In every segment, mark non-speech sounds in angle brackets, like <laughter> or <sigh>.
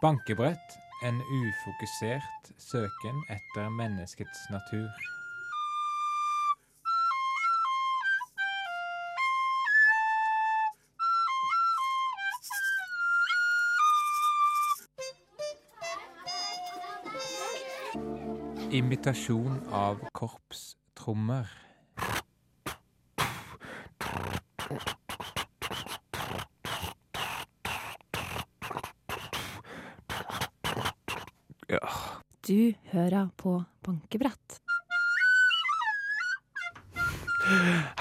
Bankebrett, en ufokusert søken etter menneskets natur. Imitasjon av korpstrommer. Hører på bankebrett.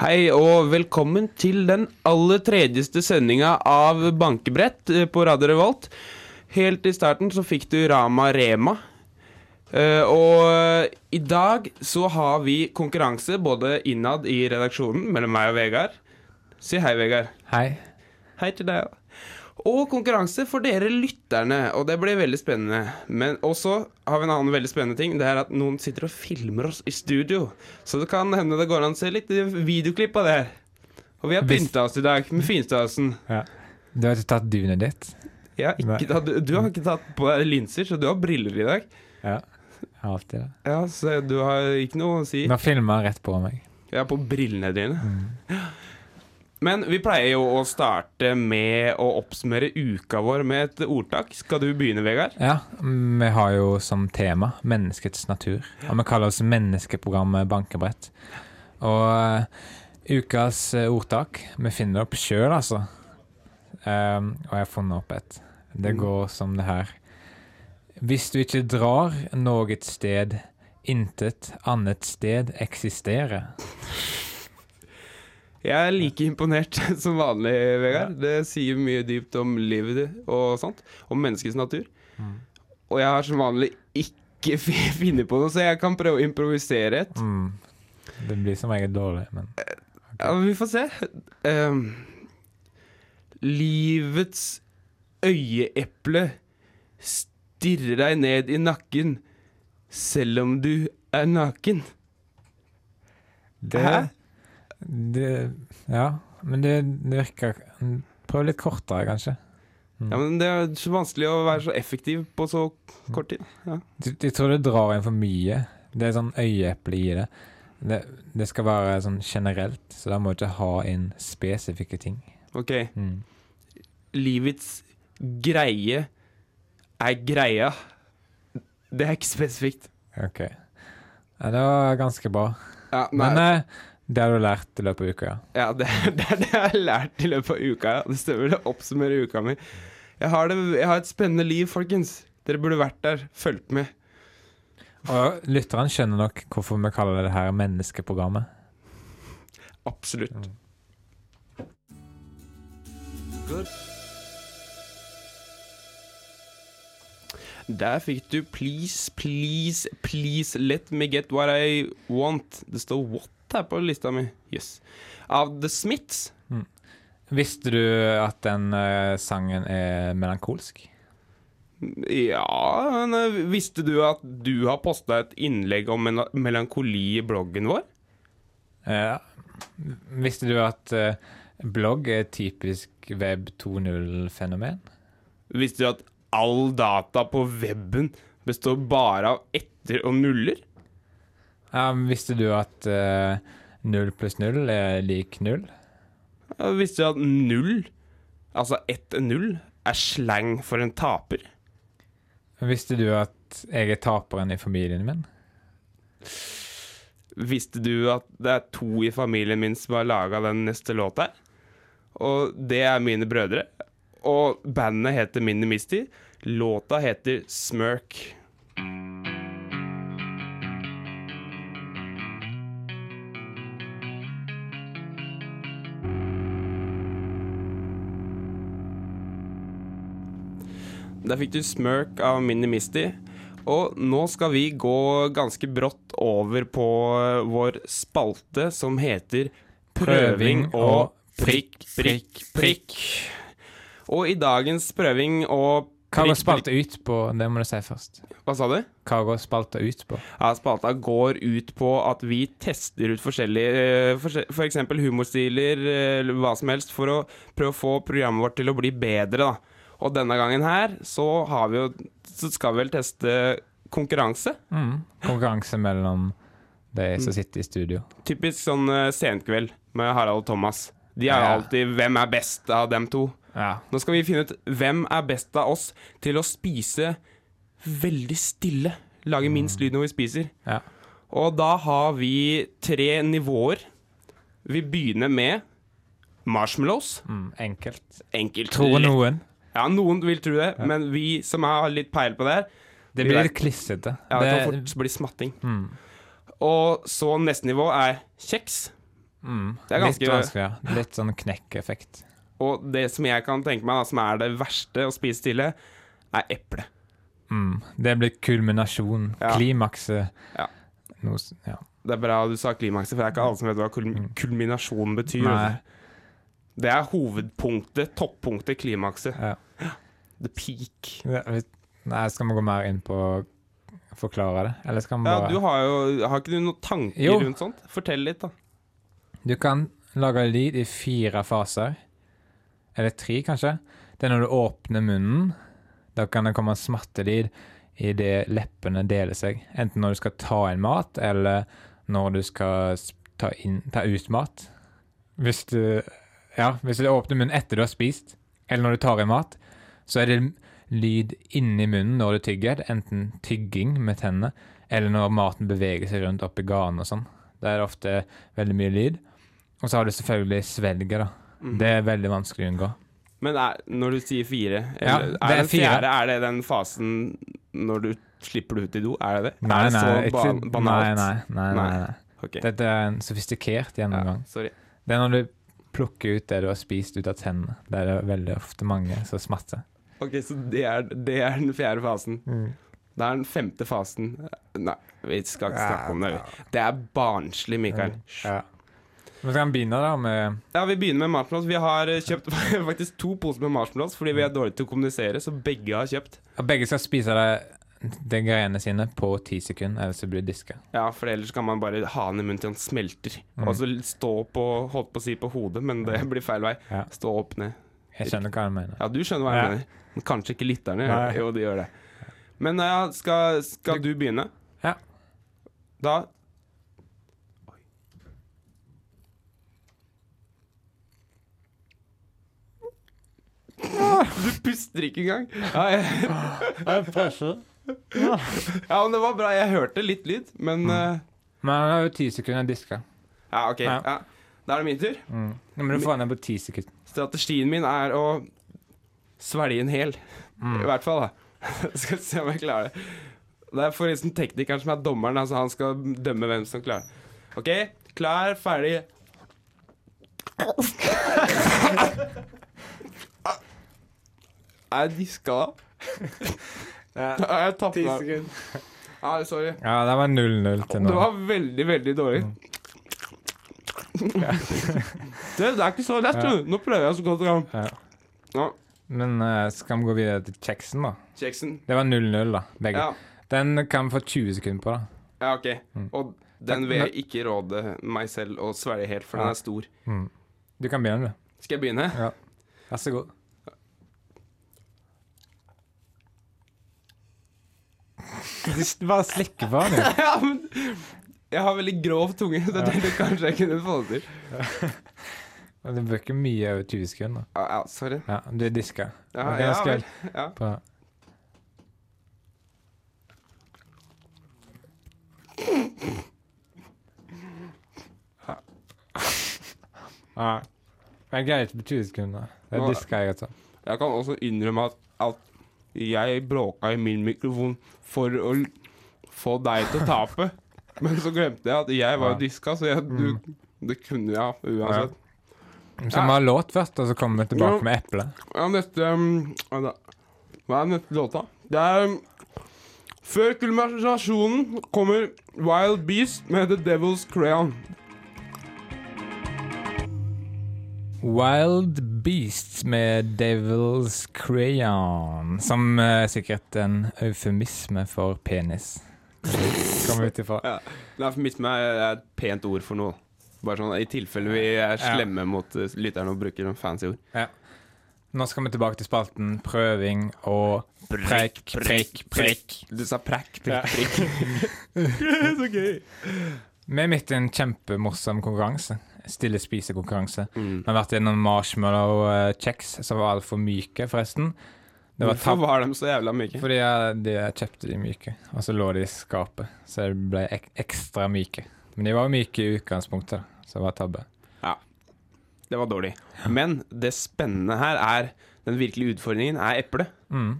Hei og velkommen til den aller tredjeste sendinga av Bankebrett eh, på Radio Revolt. Helt i starten så fikk du Rama Rema. Eh, og eh, i dag så har vi konkurranse både innad i redaksjonen mellom meg og Vegard. Si hei, Vegard. Hei. Hei til deg òg. Og konkurranse for dere lytterne, og det blir veldig spennende. Men også har vi en annen veldig spennende ting. Det er at noen sitter og filmer oss i studio. Så det kan hende det går an å se litt videoklipp av det her. Og vi har pynta oss i dag med finstasen. Ja. Du har ikke tatt dynet ditt? Ja, tatt, du har ikke tatt på deg linser, så du har briller i dag. Ja. Jeg har alltid det. Ja, så du har ikke noe å si. Nå filmer han rett på meg. Er på brillene dine. Men vi pleier jo å starte med å oppsummere uka vår med et ordtak. Skal du begynne, Vegard? Ja, vi har jo som tema menneskets natur. Og vi kaller oss Menneskeprogrammet Bankebrett. Og eh, ukas eh, ordtak Vi finner det opp sjøl, altså. Um, og jeg har funnet opp et. Det Mm. går som det her. Hvis du ikke drar noe sted, intet annet sted eksisterer. Jeg er like imponert <laughs> som vanlig, Vegard. Det sier mye dypt om livet og sånt. Om menneskets natur. Mm. Og jeg har som vanlig ikke <laughs> funnet på noe, så jeg kan prøve å improvisere et. Mm. Det blir som regel dårlig, men Ja, vi får se. Um, livets øyeeple stirrer deg ned i nakken selv om du er naken. det, Hæ? Det Ja, men det, det virker Prøv litt kortere, kanskje. Mm. Ja, men Det er så vanskelig å være så effektiv på så kort tid. Ja. De tror det drar inn for mye. Det er sånn øyeeple i det. det. Det skal være sånn generelt, så da må du ikke ha inn spesifikke ting. Ok. Mm. livets greie er greia. Det er ikke spesifikt. OK. Ja, det var ganske bra. Ja, men, Men eh, det har du lært i løpet av uka, ja. ja, det, <laughs> det er det jeg har lært i løpet av uka. Ja. Det stemmer, det oppsummerer uka mi. Jeg har, det, jeg har et spennende liv, folkens. Dere burde vært der. Fulgt med. Og lytterne skjønner nok hvorfor vi kaller det her menneskeprogrammet. Absolutt. Der fikk du 'Please, please, please let me get what I want'. Det står 'what' her på lista mi. Yes. Av The Smiths. Visste du at den uh, sangen er melankolsk? Ja, men eh, visste du at du har posta et innlegg om mel melankoli i bloggen vår? Ja. Visste du at uh, blogg er et typisk web 2.0-fenomen? Visste du at all data på weben består bare av etter og nuller? Ja, visste du at eh, null pluss null er lik null? Ja, Visste du at null, altså ett null, er slang for en taper? Visste du at jeg er taperen i familien min? Visste du at det er to i familien min som har laga den neste låta? Og det er mine brødre. Og bandet heter Minimisty. Låta heter Smirk. Der fikk du Smirk av Minimisty. Og nå skal vi gå ganske brått over på vår spalte som heter Prøving og prikk, prikk, prikk. Og i dagens prøving og Hva går spalta ut på? Det må du si først. Hva sa du? Hva går spalta ut på? Ja, spalta går ut på at vi tester ut forskjellige F.eks. For humorstiler eh, eller hva som helst, for å prøve å få programmet vårt til å bli bedre. da. Og denne gangen her så har vi jo Så skal vi vel teste konkurranse. Mm. Konkurranse mellom de Mm. som sitter i studio. Typisk sånn eh, senkveld med Harald og Thomas. De er jo alltid 'Hvem er best av dem to?' Ja. Nå skal vi finne ut hvem er best av oss til å spise veldig stille. Lage minst lyd når vi spiser. Ja. Og da har vi tre nivåer. Vi begynner med marshmallows. Mm. Enkelt. Enkelt. Tror noen. Ja, noen vil tro det, men vi som har litt peil på det her Det blir litt klissete. Ja, det kan fort bli smatting. mm. Og så neste nivå er kjeks. Mm. Det er ganske- Litt vanskelig, ja. Litt sånn knekkeffekt. Og det som jeg kan tenke meg da, som er det verste å spise stille, er eple. Mm. Det blir kulminasjon. Ja. Klimakset. Ja. Noe ja. Det er bra du sa klimakset, for det er ikke alle som vet hva kul kulminasjon betyr. Nei. Det er hovedpunktet, toppunktet, klimakset. Ja. The peak. Nei, skal vi gå mer inn på forklare det? Eller skal vi Ja, du har jo Har ikke du noen tanker Jo. rundt sånt? Fortell litt, da. Du kan lage lyd i fire faser. Eller tre, kanskje. Det er når du åpner munnen. Da kan det komme smattelyd idet leppene deler seg. Enten når du skal ta inn mat, eller når du skal ta, inn, ta ut mat. Hvis du, ja, hvis du åpner munnen etter du har spist, eller når du tar inn mat, så er det lyd inni munnen når du tygger. Enten tygging med tennene, eller når maten beveger seg rundt oppi ganen og sånn. Da er det ofte veldig mye lyd. Og så har du selvfølgelig svelget, da. Mhm. Det er veldig vanskelig å unngå. Men er, når du sier fire, Ja, det er den fire. fjerde Er det den fasen når du slipper det ut i do? Er det det? Nei, er det nei, så ba nei, banalt? nei, nei, nei, nei. Ok. Dette er en sofistikert Ja, gjennomgang. sorry. Det er når du plukker ut det du har spist ut av tennene. Det er det veldig ofte mange som smatter. Ok, Så det er, det er den fjerde fasen. Det er den femte fasen Nei, vi skal ikke snakke om det. Det er barnslig, Mikael. Ja. Vi begynne da med Ja, Vi begynner med marshmallows. Vi har eh, kjøpt <laughs> faktisk to poser med marshmallows fordi vi er dårlige til å kommunisere, så begge har kjøpt. Og Begge skal spise det, de greiene sine på ti sekunder, ellers blir det diska. Ja, for ellers kan man bare ha den i munnen til den smelter. Mm. Og så stå på holdt på å si på hodet, men det blir feil vei. Ja. Stå opp ned. Jeg skjønner hva du mener. Ja, du skjønner hva jeg Ja. mener. Men kanskje ikke lytterne. Jo, de gjør det. Men ja, skal, skal du begynne? Ja. Da <laughs> Du puster ikke engang. Ja, jeg, <laughs> ja, men det var bra. Jeg hørte litt lyd, men uh... Men det er jo ti sekunder diska. Ja, OK. Ja. Ja. Da er det min tur. Mm. Men du får ned på ti sekunder. Strategien min er å svelge en hel. Mm. I hvert fall, da. <laughs> skal se om jeg klarer det. Det er forresten teknikeren som er dommeren, altså han skal dømme hvem som klarer det. OK, klar, ferdig. Er <laughs> <laughs> jeg diska Ja, jeg jeg tapt meg? Ja, sorry. Ja, det var 0-0 til nå. Det var veldig, veldig dårlig. det, det er ikke så lett, du. Nå prøver jeg så godt jeg kan. Ja. Ja. Men uh, skal vi gå videre til kjeksen, da? Kjeksen. Det var 0-0, da. Begge. Ja. Den kan vi få 20 sekunder på, da. ja, OK. Mm. Og den vil jeg ikke råde meg selv å svelge helt, for den er stor. Mm. Du kan begynne, du. Skal jeg begynne? Ja. Vær så god. Du bare slikker på den. <laughs> ja, men jeg har veldig grov tunge, så jeg tenkte kanskje jeg kunne få det til. Det bør ikke mye over 20 sekunder. Ja, ja sorry. Ja, du er diska. Ja, okay, ja, vel. Ja. på <laughs> Ja. Jeg greier ikke på 20 sekunder. Det er diska jeg, altså. Jeg kan også innrømme at, at jeg bråka i min mikrofon for å få deg til å tape. <laughs> Men så glemte jeg at jeg var jo diska, så jeg, du, det kunne jeg uansett. Så vi ha låt først, og så kommer vi tilbake ja. med eplet? Ja, neste um. Hva er neste låta? Det er um, Før kulminasjonen kommer Wild Beast med The Devil's Crayon. Wild Beasts med Devil's Crayon. Som er sikkert en eufemisme for penis. Kommer ut ifra. Ja. Eufemisme er et pent ord for noe. Bare sånn i tilfelle vi er Ja. slemme mot uh, lytterne og bruker noen fancy ord. Nå skal vi tilbake til spalten prøving og prekk, prekk, prekk. Du sa prekk, prekk, prekk. <laughs> Så gøy. Vi er midt i en kjempemorsom konkurranse. Stille spisekonkurranse. Mm. Vi har vært gjennom marshmallow-kjeks, som var altfor myke, forresten. Det var Hvorfor var de så jævla myke? fordi jeg, de, jeg kjøpte de myke, og så lå de i skapet. Så de ble ek ekstra myke. Men de var jo myke i utgangspunktet, så det var tabbe. Ja. Det var dårlig. Men det spennende her er Den virkelige utfordringen er eple. Mm.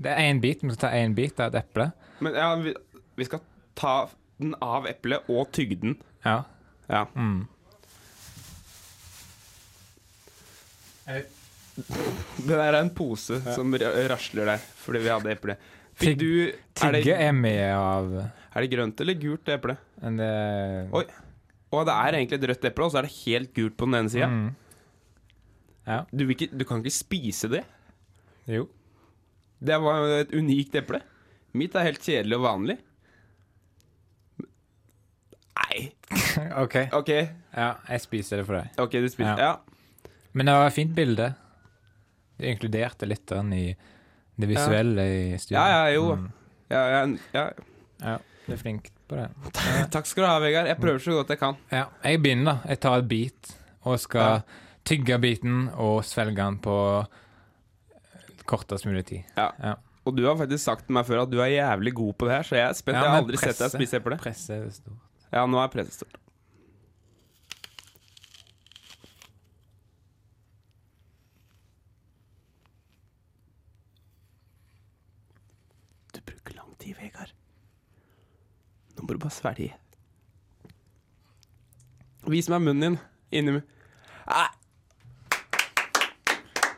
Det er én bit. Vi skal ta én bit av et eple. Men ja, vi, vi skal ta den av eplet og tygge den. Ja. Ja. Mm. Det der er en pose som rasler der, fordi vi hadde eple. Fikk du er det, er med av er det grønt eller gult eple? det, Oi. Og det er egentlig et rødt eple, og så er det helt gult på den ene sida. Mm. Ja. Du, ikke- du kan ikke spise det. Jo. Det var et unikt eple. Mitt er helt kjedelig og vanlig. Nei. <laughs> OK. okay. Ja, jeg spiser det for deg. ok, du spiser. Ja. Ja. Men det var et fint bilde. Du inkluderte litt den i det visuelle i studio. Ja, ja, jo. Mm. Ja, ja, ja. Ja, du er flink på det. <laughs> Takk skal du ha, Vegard. Jeg prøver så godt jeg kan. Ja, jeg begynner, da. Jeg tar et bit og skal Ja. tygge biten og svelge den på kortest mulig tid. Ja. Ja. Og du har faktisk sagt til meg før at du er jævlig god på det her, så jeg er spent. Ja, jeg har aldri aldri sett deg presse- spise eple. Presset er stort. Ja, nå er presset stort. Du bruker lang tid, Vegard. Nå må du bare svelge. Vis meg munnen din. Inni ah.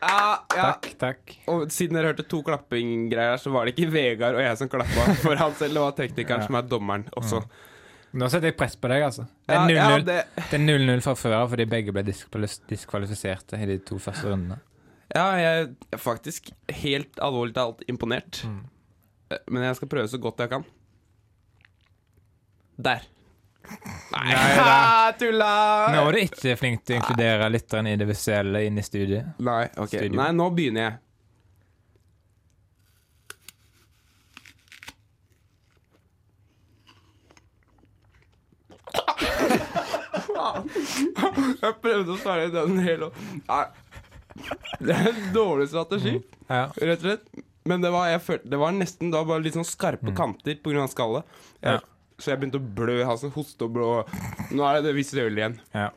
Ah, ja. Takk, takk. Og siden dere hørte to klappinggreier, her, så var det ikke Vegard og jeg som klappa <laughs> for han selv. Det var teknikeren Ja. som er dommeren også. Nå setter jeg press på deg, altså. Det er ja, 0-0 ja, Det 0-0 fra før av, fordi begge ble diskvalifiserte i de to første rundene. ja, jeg er faktisk helt alvorlig talt imponert. Mm. Eh, Men jeg skal prøve så godt jeg kan. Der. Nei, Nei da. tulla! Nå var du ikke flink til å inkludere lytteren i det visuelle inn i studiet. Nei, ok. Studio. Nei, nå begynner jeg. <laughs> Jeg prøvde å svare den hele Nei. Det er en dårlig strategi, Ja. rett og slett. Men det var, jeg følte, det var nesten da bare litt sånn skarpe kanter pga. skallet. Jeg, Ja. Så jeg begynte å blø i halsen, hoste og blå. Nå er det det visuelle igjen. Ja.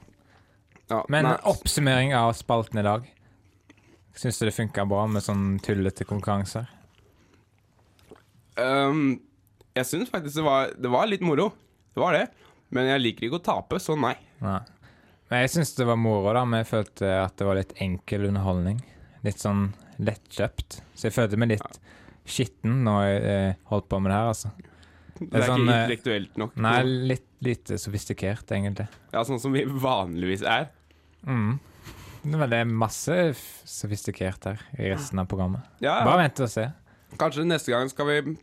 Ja, Men nei. oppsummering av spalten i dag. Syns du det funka bra med sånn tullete konkurranser? Um, jeg syns faktisk det var, det var litt moro. Det var det. Men jeg liker ikke å tape, så nei. Nei. Men jeg syns det var moro, da. Men jeg følte at det var litt enkel underholdning. Litt sånn lettkjøpt. Så jeg følte meg litt skitten når jeg eh, holdt på med det her, altså. Det er, sånn, ikke eh, intellektuelt nok. Nei, litt lite sofistikert, egentlig. Ja, Sånn som vi vanligvis er. Mm. Men det er masse sofistikert her i resten av programmet. Ja, Bare ja. vent og se. Kanskje neste gang skal vi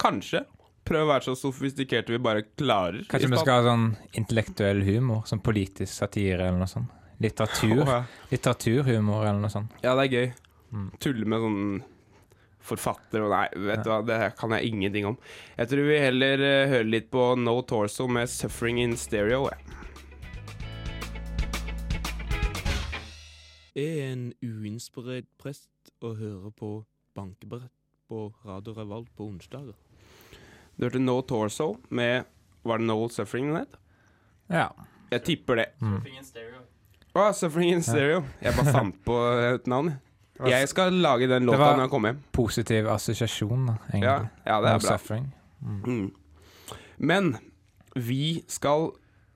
kanskje prøve å være så sofistikerte vi bare klarer. Kanskje vi skal ha sånn intellektuell humor? Sånn politisk satire eller noe sånt? Litteratur? Oh, ja. Litteraturhumor eller noe sånt? Ja, det er gøy. Mm. Tulle med sånn forfatter og Nei, vet du hva, det kan jeg ingenting om. Jeg tror vi heller eh, hører litt på No Torso med 'Suffering in Stereo'. jeg. er en uinspirert prest og hører på bankebrett på Radio Revolt på onsdager. Du hørte No Torso med Var det No Suffering den het? Ja. Jeg tipper det. Mm. Å, Suffering in Stereo. Jeg bare fant på et navn. Jeg. Skal lage den låta når jeg kommer hjem. Positiv assosiasjon, egentlig. Ja, ja det er bra. suffering. Mm. Men vi skal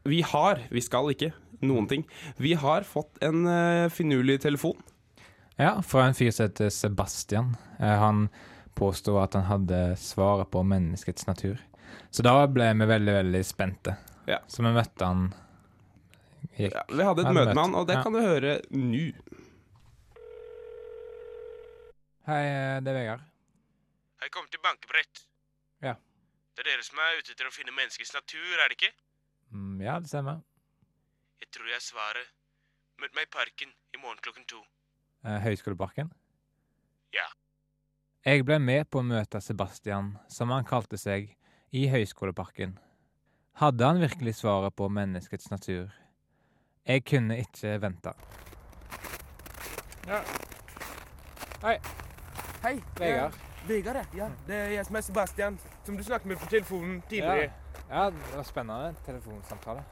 Vi har, vi skal ikke, noen ting. Vi har fått en uh, finurlig telefon. Ja, fra en fyr som heter Sebastian. Uh, han påsto at han hadde svaret på menneskets natur. Så da ble vi veldig, veldig spente. Ja. Så vi møtte han gikk. Ja, vi hadde et møte. med han, og det Ja. kan du høre nå. Hei, eh, det er Vegard. Hei, kom til bankebrett. Ja. Det er dere som er ute etter å finne menneskets natur, er det ikke? Mm, ja, det stemmer. Jeg tror jeg er svaret. Møt meg i parken i morgen klokken to. eh, Høgskoleparken? Ja. Jeg ble med på å møte Sebastian, som han kalte seg, i Høgskoleparken. Hadde han virkelig svaret på menneskets natur? Jeg kunne ikke vente. Ja. Hei. Vegard. Vegard, ja. ja. Det er jeg som er Sebastian, som du snakket med på telefonen tidligere. Ja, det var spennende telefonsamtale.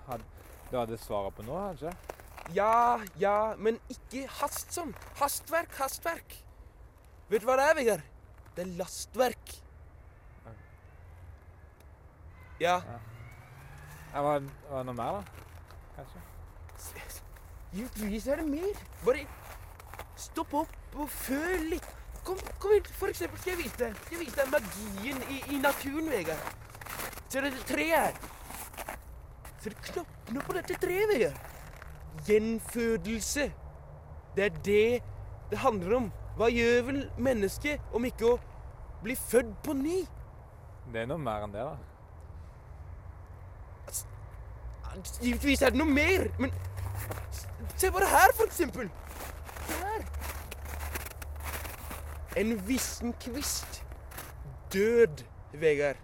Du hadde svaret på noe, hadde du ikke? Ja, ja, men ikke hast sånn. Hastverk, hastverk. Vet du hva det er, Vegard? Det er lastverk. Ja. Ja, var, var det noe mer, da? Kanskje? Givetvis er det mer. Bare stopp opp og føl litt. Kom, kom hit. For eksempel skal jeg vise deg, skal jeg vise deg magien i, i naturen, Vegard. Ser du dette treet her? Ser du knoppene på dette treet, Vegard? Gjenfødelse. Det er det det handler om. Hva gjør vel mennesket om ikke å bli født på ny? Det er noe mer enn det, da. Givetvis er det noe mer, men se bare her, for eksempel. Se her. En vissen kvist. Død, Vegard.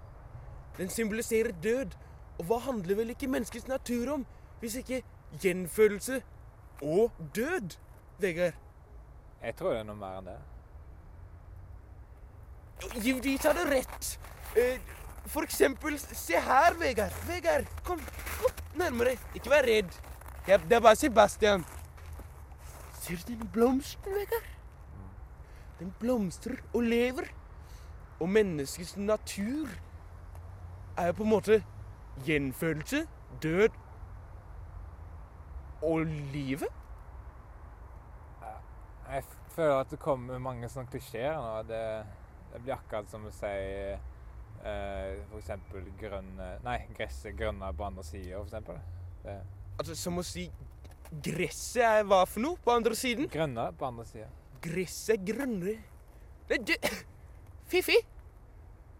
Den symboliserer død. Og hva handler vel ikke menneskets natur om, hvis ikke gjenfølelse og død, Vegard? Jeg tror det er noe mer enn det. Givetvis har du rett. Eh, For eksempel, se her, Vegard. Vegard, kom, kom nærmere. Ikke vær redd. Det er bare Sebastian. Ser du den blomsten, Vegard? Den blomstrer og lever. Og menneskets natur er jo på en måte gjenfølelse, død og livet. Jeg føler at det kommer mange sånne klisjeer nå. Det, det blir akkurat som å si eh, eksempel grønne Nei, gresset grønner på andre sida, eksempel. Altså, Som å si gresset er hva for noe på andre siden? Grønne på andre sida. Gresset grønne. Det, det, Fifi!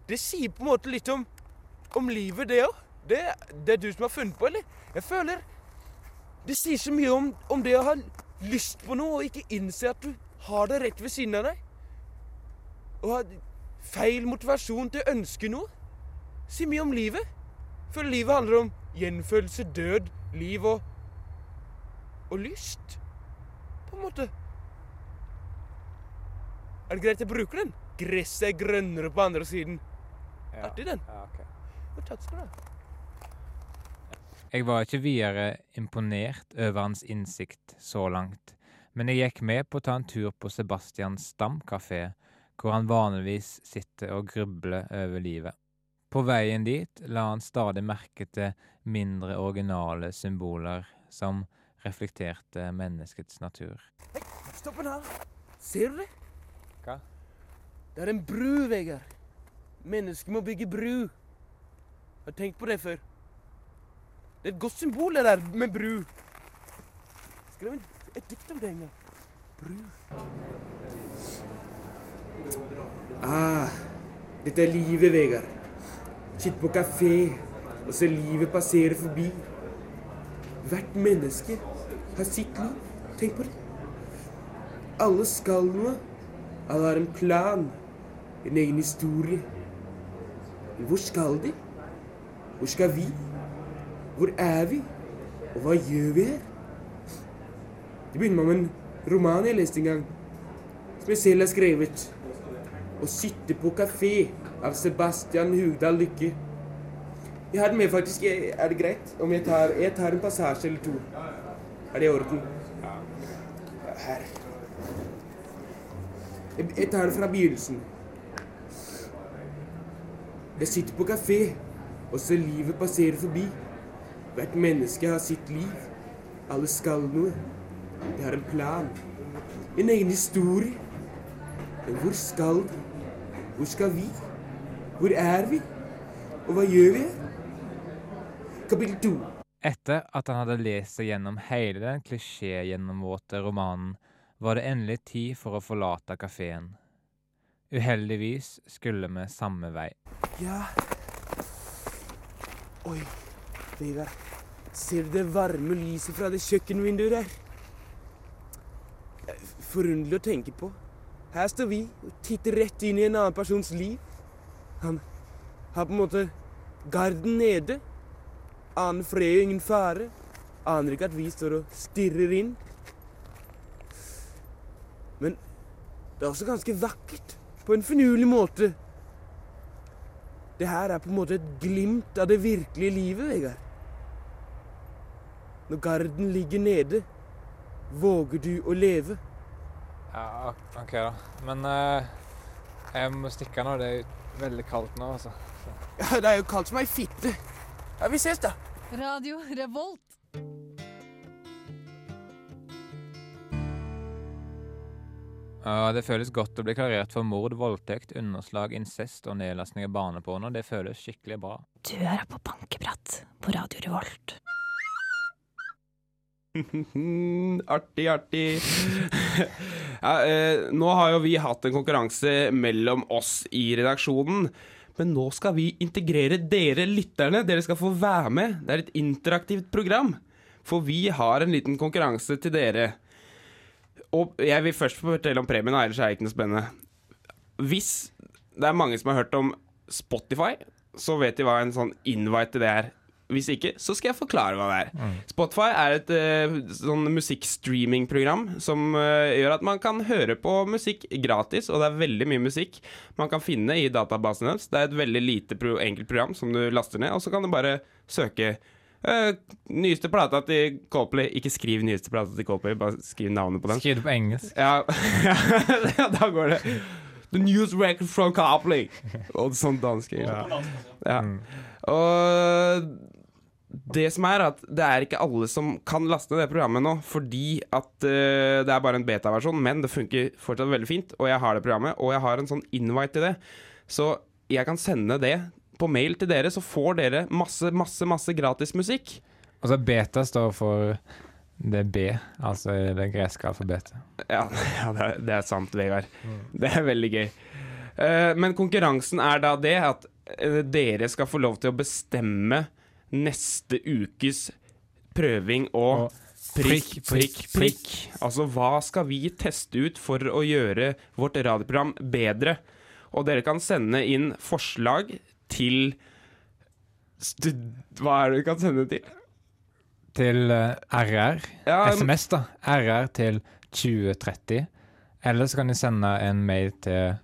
Det sier på en måte litt om, om livet, det òg. Det, det er du som har funnet på, eller? Jeg føler Det sier så mye om, om det å ha lyst på noe og ikke innse at du har det rett ved siden av deg. Å ha feil motivasjon til å ønske noe. Sier mye om livet. For livet handler om gjenfølelse, død, liv og Og lyst. På en måte. Er det greit jeg bruker den? Gresset er grønnere på andre siden. Ja. Artig, den. Ja, ok. Hvor tatt skal du ha. Jeg var ikke videre imponert over hans innsikt så langt, men jeg gikk med på å ta en tur på Sebastians stamkafé, hvor han vanligvis sitter og grubler over livet. På veien dit la han stadig merke til mindre originale symboler som reflekterte menneskets natur. Stopp den her. Ser du det? Hva? Det er en bru, Vegard. Mennesker må bygge bru. Jeg Har tenkt på det før? Det er et godt symbol, det der med bru. Skrev et dikt om det en gang. Bru. Ah, dette er livet, Vegard. Sitte på kafé og se livet passere forbi. Hvert menneske har sitt liv. Tenk på det. Alle skal noe. Alle har en plan, en egen historie. Men hvor skal de? Hvor skal vi? Hvor er vi? Og hva gjør vi her? Det begynner med en roman jeg leste en gang, som jeg selv har skrevet. Å sitte på kafé av Sebastian Hugdal Lykke. Jeg har den med, faktisk. Er det greit om jeg tar, jeg tar en passasje eller to? Er det i orden? Her. Jeg, tar det fra begynnelsen. Jeg sitter på kafé og ser livet passere forbi. Hvert menneske har sitt liv. Alle skal noe. De har en plan. En egen historie. Men hvor skal de? Hvor skal vi? Hvor er vi? Og hva gjør vi? Kapittel to. Etter at han hadde lest seg gjennom hele den klisjégjennomvåte romanen, var det endelig tid for å forlate kafeen. Uheldigvis skulle vi samme vei. Ja Oi, Vegard. Ser du det varme lyset fra det kjøkkenvinduet der? forunderlig å tenke på. Her står vi og titter rett inn i en annen persons liv. Han har på en måte garden nede. Aner fred og ingen fare. Aner ikke at vi står og stirrer inn. Men det er også ganske vakkert. På en finurlig måte. Det her er på en måte et glimt av det virkelige livet, Vegard. Når garden ligger nede, våger du å leve. Ja, OK, da. Men uh, jeg må stikke nå. Det er veldig kaldt nå, altså. Ja, det er jo kaldt som ei fitte. Ja, vi ses, da. Radio Revolt. Ja, det føles godt å bli klarert for mord, voldtekt, underslag, incest og nedlastning av barneporno. Det føles skikkelig bra. Du hører på Bankebratt på Radio Revolt. <laughs> artig, artig. <laughs> ja, eh, nå har jo vi hatt en konkurranse mellom oss i redaksjonen. Men nå skal vi integrere dere lytterne. Dere skal få være med. Det er et interaktivt program. For vi har en liten konkurranse til dere. Og jeg vil først fortelle om premien, ellers er det ikke noe spennende. Hvis det er mange som har hørt om Spotify, så vet de hva en sånn invite til det er. Hvis ikke, så skal jeg forklare hva det er. Spotify er et uh, sånn musikkstreamingprogram som uh, gjør at man kan høre på musikk gratis, og det er veldig mye musikk man kan finne i databasen deres. Det er et veldig lite pro enkelt program som du laster ned, og så kan du bare søke eh, nyeste plata til Coldplay. Ikke skriv nyeste plata til Coldplay, bare skriv navnet på den. Skriv det på engelsk. Ja, <laughs> ja da går det. The news record from Copley. Og sånn dansk. Ja. Ja. Og det som er at det er ikke alle som kan laste det programmet nå, fordi at uh, det er bare en beta-versjon, men det funker fortsatt veldig fint, og jeg har det programmet, og jeg har en sånn invite til det. Så jeg kan sende det på mail til dere, så får dere masse, masse, masse gratis musikk. Altså beta står for det B, altså det greske alfabetet. Ja, <laughs> ja det, er, det er sant, Vegard. Det er veldig gøy. Uh, men konkurransen er da det at uh, dere skal få lov til å bestemme neste ukes prøving og Og prikk, prikk, prikk. Altså hva skal vi teste ut for å gjøre vårt radioprogram bedre? Og dere kan sende inn forslag til. Hva er det du kan sende til? Til eh, RR. Ja, SMS, da. RR til 2030. Eller så kan de sende en mail til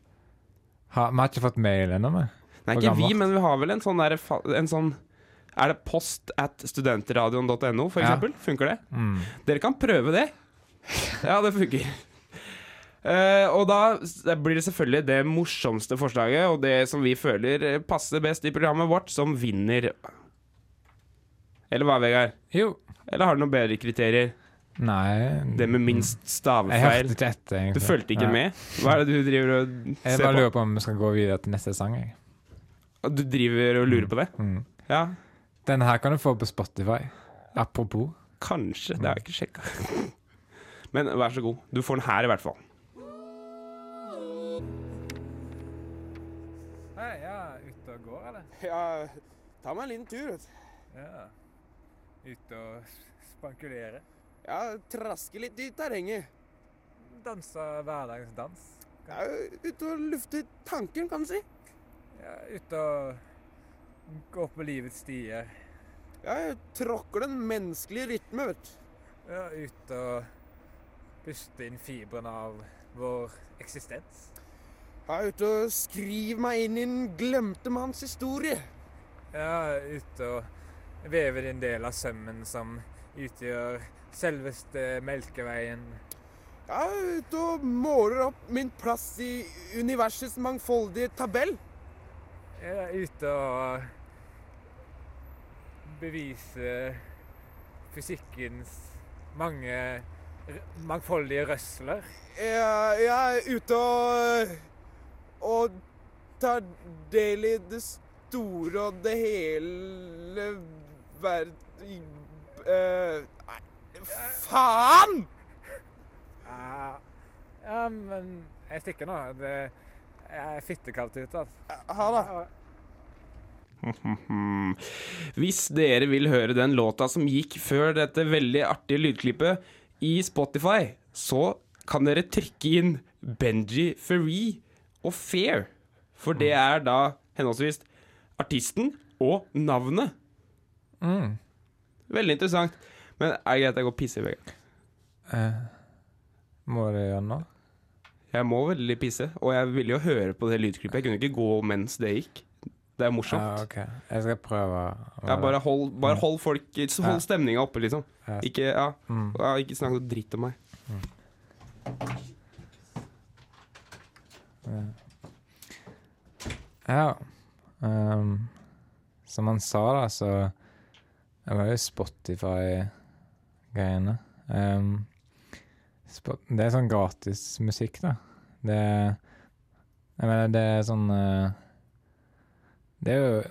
ha, Vi har ikke fått mail ennå, vi. Nei, ikke vi, men vi har vel en sånn der En sånn Er det post at studentradioen.no, for Ja. eksempel? Funker det? Mm. Dere kan prøve det. Ja, det funker. Eh, og da blir det selvfølgelig det morsomste forslaget, og det som vi føler eh, passer best i programmet vårt, som vinner. Eller hva, Vegard? Jo. Eller har du noen bedre kriterier? Nei Det med minst stavefeil. Jeg hørte ikke etter, Du egentlig. fulgte ikke Nei. med? Hva er det du driver og ser på? Jeg bare lurer på om vi skal gå videre til neste sang. Jeg. Du driver og lurer på det? Mm. Ja, Denne her kan du få på Spotify. Apropos. kanskje. Det har jeg ikke sjekka. <laughs> Men vær så god. Du får den her, i hvert fall. Ja, ta meg en liten tur, vet du. Ja. Ute og spankulere. Ja, traske litt i terrenget. Danse hverdagens dans. Ja, ute og lufte tanken, kan du si. Ja, ute og gå på livets stier. Ja, jeg tråkker den menneskelige rytme, vet du. Ja, ute og puste inn fibrene av vår eksistens. Jeg er ute og skriver meg inn i en glemte manns historie. Ja, ute og vever en del av sømmen som utgjør selveste Melkeveien. Jeg er ute og måler opp min plass i universets mangfoldige tabell. Jeg er ute og bevise fysikkens mange mangfoldige røsler. Jeg, jeg er ute og og tar del i det store og det hele verden uh, Faen! Ja, ja, men jeg stikker nå. Det jeg er fittekaldt ute. Altså. Ha det. <laughs> Hvis dere vil høre den låta som gikk før dette veldig artige lydklippet i Spotify, så kan dere trykke inn Benji Ferree og Fair. For det er da henholdsvis artisten og navnet. Mm. Veldig interessant. Men er det greit at jeg går og pisser, Vegard? Eh, må du gjøre noe? Jeg må veldig pisse, og jeg ville jo høre på det lydklippet. Jeg kunne ikke gå mens det gikk. Det er morsomt. Ja, ok. Jeg skal prøve. Ja, bare hold, bare hold folk Hold stemninga oppe, liksom. Ikke, ja, Mm. ikke snakk noe dritt om meg. Ja. Um, som han sa, da, så Det var jo Spotify-greiene. Um, Spot- det er sånn gratis musikk, da. Det Jeg mener, det er sånn uh, Det er jo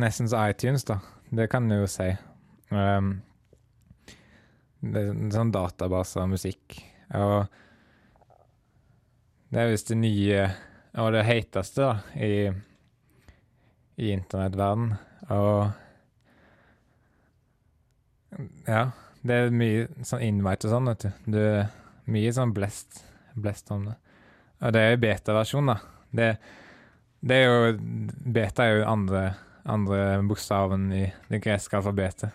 nesten som iTunes, da. Det kan du jo si. Um, det er sånn database av musikk. Og det er visst det nye og det heteste da, i, i internettverden. Og ja, det er mye sånn invite og sånn, vet du. Det er mye sånn blest, blest om det. Og det er jo beta-versjon, da. Det, det er jo Beta er jo andre, andre bokstaven i det greske alfabetet.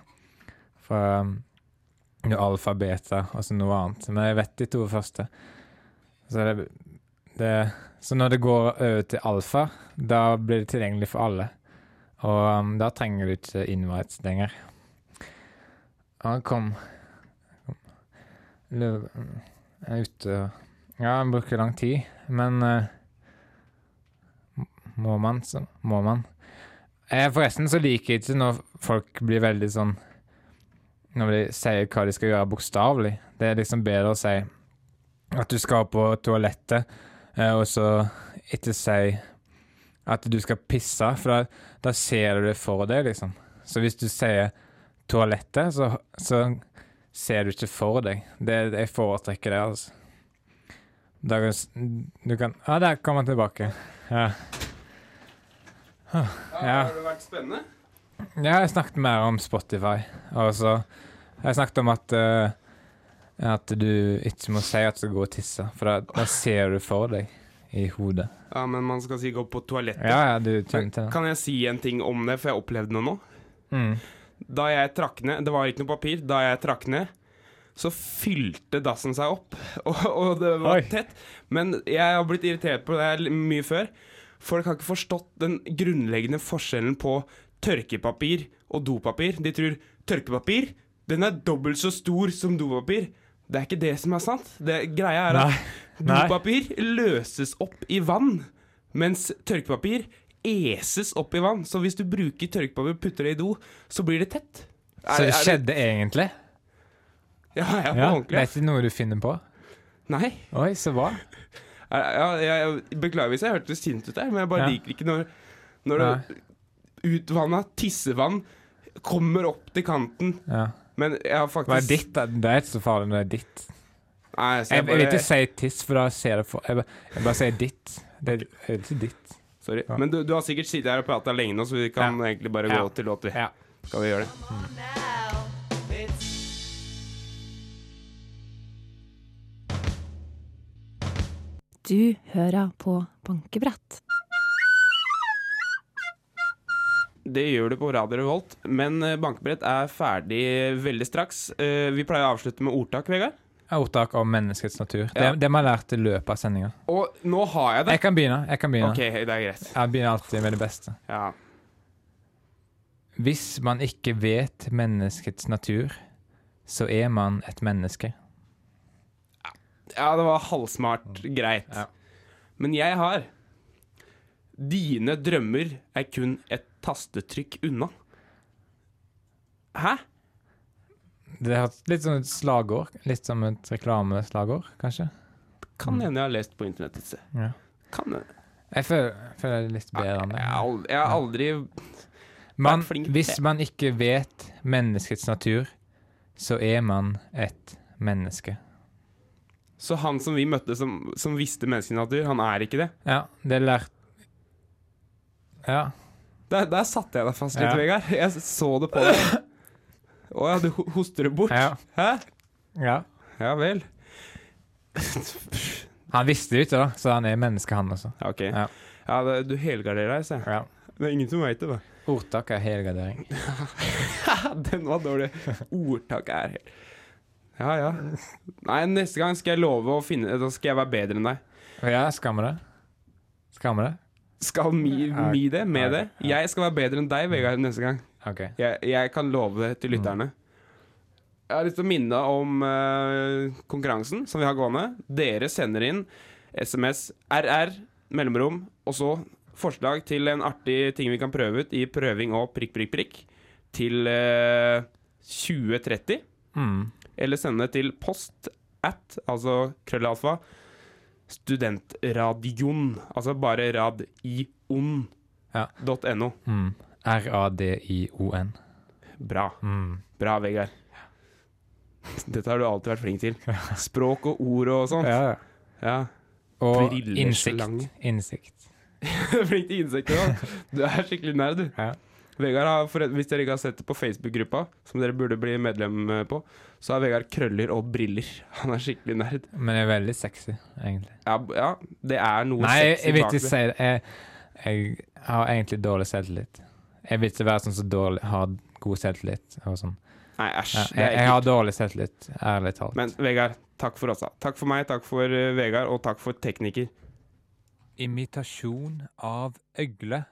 For um, alfa, og så noe annet. Men jeg vet de to første. Så det, det så når det går over til alfa, da blir det tilgjengelig for alle. Og um, da trenger du ikke invites lenger. Han kom, kom. Lø- Jeg er ute Ja, han bruker lang tid, men uh, må man, så må man. Eh, forresten så liker jeg ikke når folk blir veldig sånn Når de sier hva de skal gjøre bokstavelig. Det er liksom bedre å si at du skal på toalettet, eh, og så ikke si at du skal pisse, for da, da ser du det for deg, liksom. Så hvis du sier toalettet, så, så ser du ikke for deg. Det, jeg foretrekker det, altså. Da kan, du kan Ja, der kom han tilbake. Ja. Ja. Har det vært spennende? Ja, jeg snakket mer om Spotify. Og så Jeg snakket om at eh, At du ikke må si at du skal gå og tisse, for da, da ser du for deg i hodet. Ja, men man skal si gå på toalettet. Ja, ja, du kjenner det. Kan jeg si en ting om det, for jeg opplevde noe nå? Mm. Da jeg trakk ned Det var ikke noe papir. Da jeg trakk ned, så fylte dassen seg opp, <laughs> og, og det var Oi. tett. Men jeg har blitt irritert på det mye før. Folk har ikke forstått den grunnleggende forskjellen på tørkepapir og dopapir. De tror tørkepapir den er dobbelt så stor som dopapir. Det er ikke det som er sant. Det, greia er at dopapir løses opp i vann, mens tørkepapir eses opp i vann. Så hvis du bruker tørkepapir og putter det i do, så blir det tett. Så det skjedde egentlig? Ja, ja, på Ja, ordentlig. det er ikke noe du finner på? Nei. Oi, så. Er- Ja, jeg, jeg beklager hvis jeg hørtes sint ut der, men jeg bare Ja. liker ikke når, når det utvanna tissevann kommer opp til kanten. Ja. Men jeg har faktisk Hva er ditt? da? Det er ikke så farlig når det er ditt. Nei, så Jeg, jeg jeg vil ikke si tiss, for da ser jeg for Jeg bare, jeg bare sier ditt. Det er det ikke ditt. Sorry. Ja. Men du, du har sikkert sittet her og prata lenge nå, så vi kan Ja. egentlig bare Ja. gå til låt. vi. Ja. Skal vi gjøre det? Du hører på Bankebrett. Det gjør du på Radio Revolt, men eh, bankebrett er ferdig veldig straks. Eh, Vi pleier å avslutte med ordtak, Vegard. Ordtak om menneskets natur. Ja. Det, det vi har lært i løpet av sendinga. Og nå har jeg det. Jeg kan begynne. Jeg kan begynne. OK, det er greit. Jeg begynner alltid med det beste. Ja. Hvis man ikke vet menneskets natur, så er man et menneske. ja, det var halvsmart greit. Ja. Men jeg har Dine drømmer er kun et tastetrykk unna. Hæ? Det har litt som et slagord. Litt som et reklameslagord, kanskje. Kan hende jeg har lest på internett et sted. Ja. Kan hende. Jeg føler, føler det er litt bedre enn det. jeg har aldri Man, hvis man ikke vet menneskets natur, så er man et menneske. Så han som vi møtte som, som visste menneskets natur, han er ikke det? Ja, det er lært Ja. Der, der satte jeg deg fast litt, Ja. Vegard. Jeg så det på deg. Å ja, du hoster det bort? Ja. Hæ? ja. Ja vel. Han visste det ikke, da, så han er menneske, han også. Ok. Ja. Ja, det, du helgarderer deg, se. Ja. Det er ingen som veit det, da. Ordtak er helgardering. <laughs> Den var dårlig. Ordtak er hel... Ja, ja. Nei, neste gang skal jeg love å finne Da skal jeg være bedre enn deg. Ja, skal vi det? Skal vi det? Skal mi, mi det? Med det? Jeg skal være bedre enn deg, Vegard, neste gang. Okay. Jeg, jeg kan love det til lytterne. Jeg har lyst til å minne om uh, konkurransen som vi har gående. Dere sender inn SMS RR, mellomrom, og så forslag til en artig ting vi kan prøve ut i prøving og prikk, prikk, prikk til uh, 2030. Mm. Eller sende til post at, altså krøllalfa, studentradion. Altså bare radion. Ja. Mm. R-a-d-i-o-n. Bra. Mm. Bra, Vegard. Dette har du alltid vært flink til. Språk og ord og sånt. Ja, ja. Ja. Og innsikt. Innsikt. <laughs> flink til insekter òg. Du er skikkelig nerd, du. Ja. Vegard har, for, Hvis dere ikke har sett det på Facebook-gruppa, som dere burde bli medlem eh, på, så har Vegard krøller og briller. <laughs> Han er skikkelig nerd. Men jeg er veldig sexy, egentlig. Ja, ja det er noe Nei, jeg, Nei, jeg vil ikke si det. Jeg, jeg har egentlig dårlig selvtillit. Jeg vil ikke være sånn som så har god selvtillit. Og sånn. Nei, æsj. Ja, jeg, jeg har dårlig selvtillit, ærlig talt. Men Vegard, takk for oss. da. Takk for meg, takk for uh, Vegard, og takk for tekniker. Imitasjon av øgle.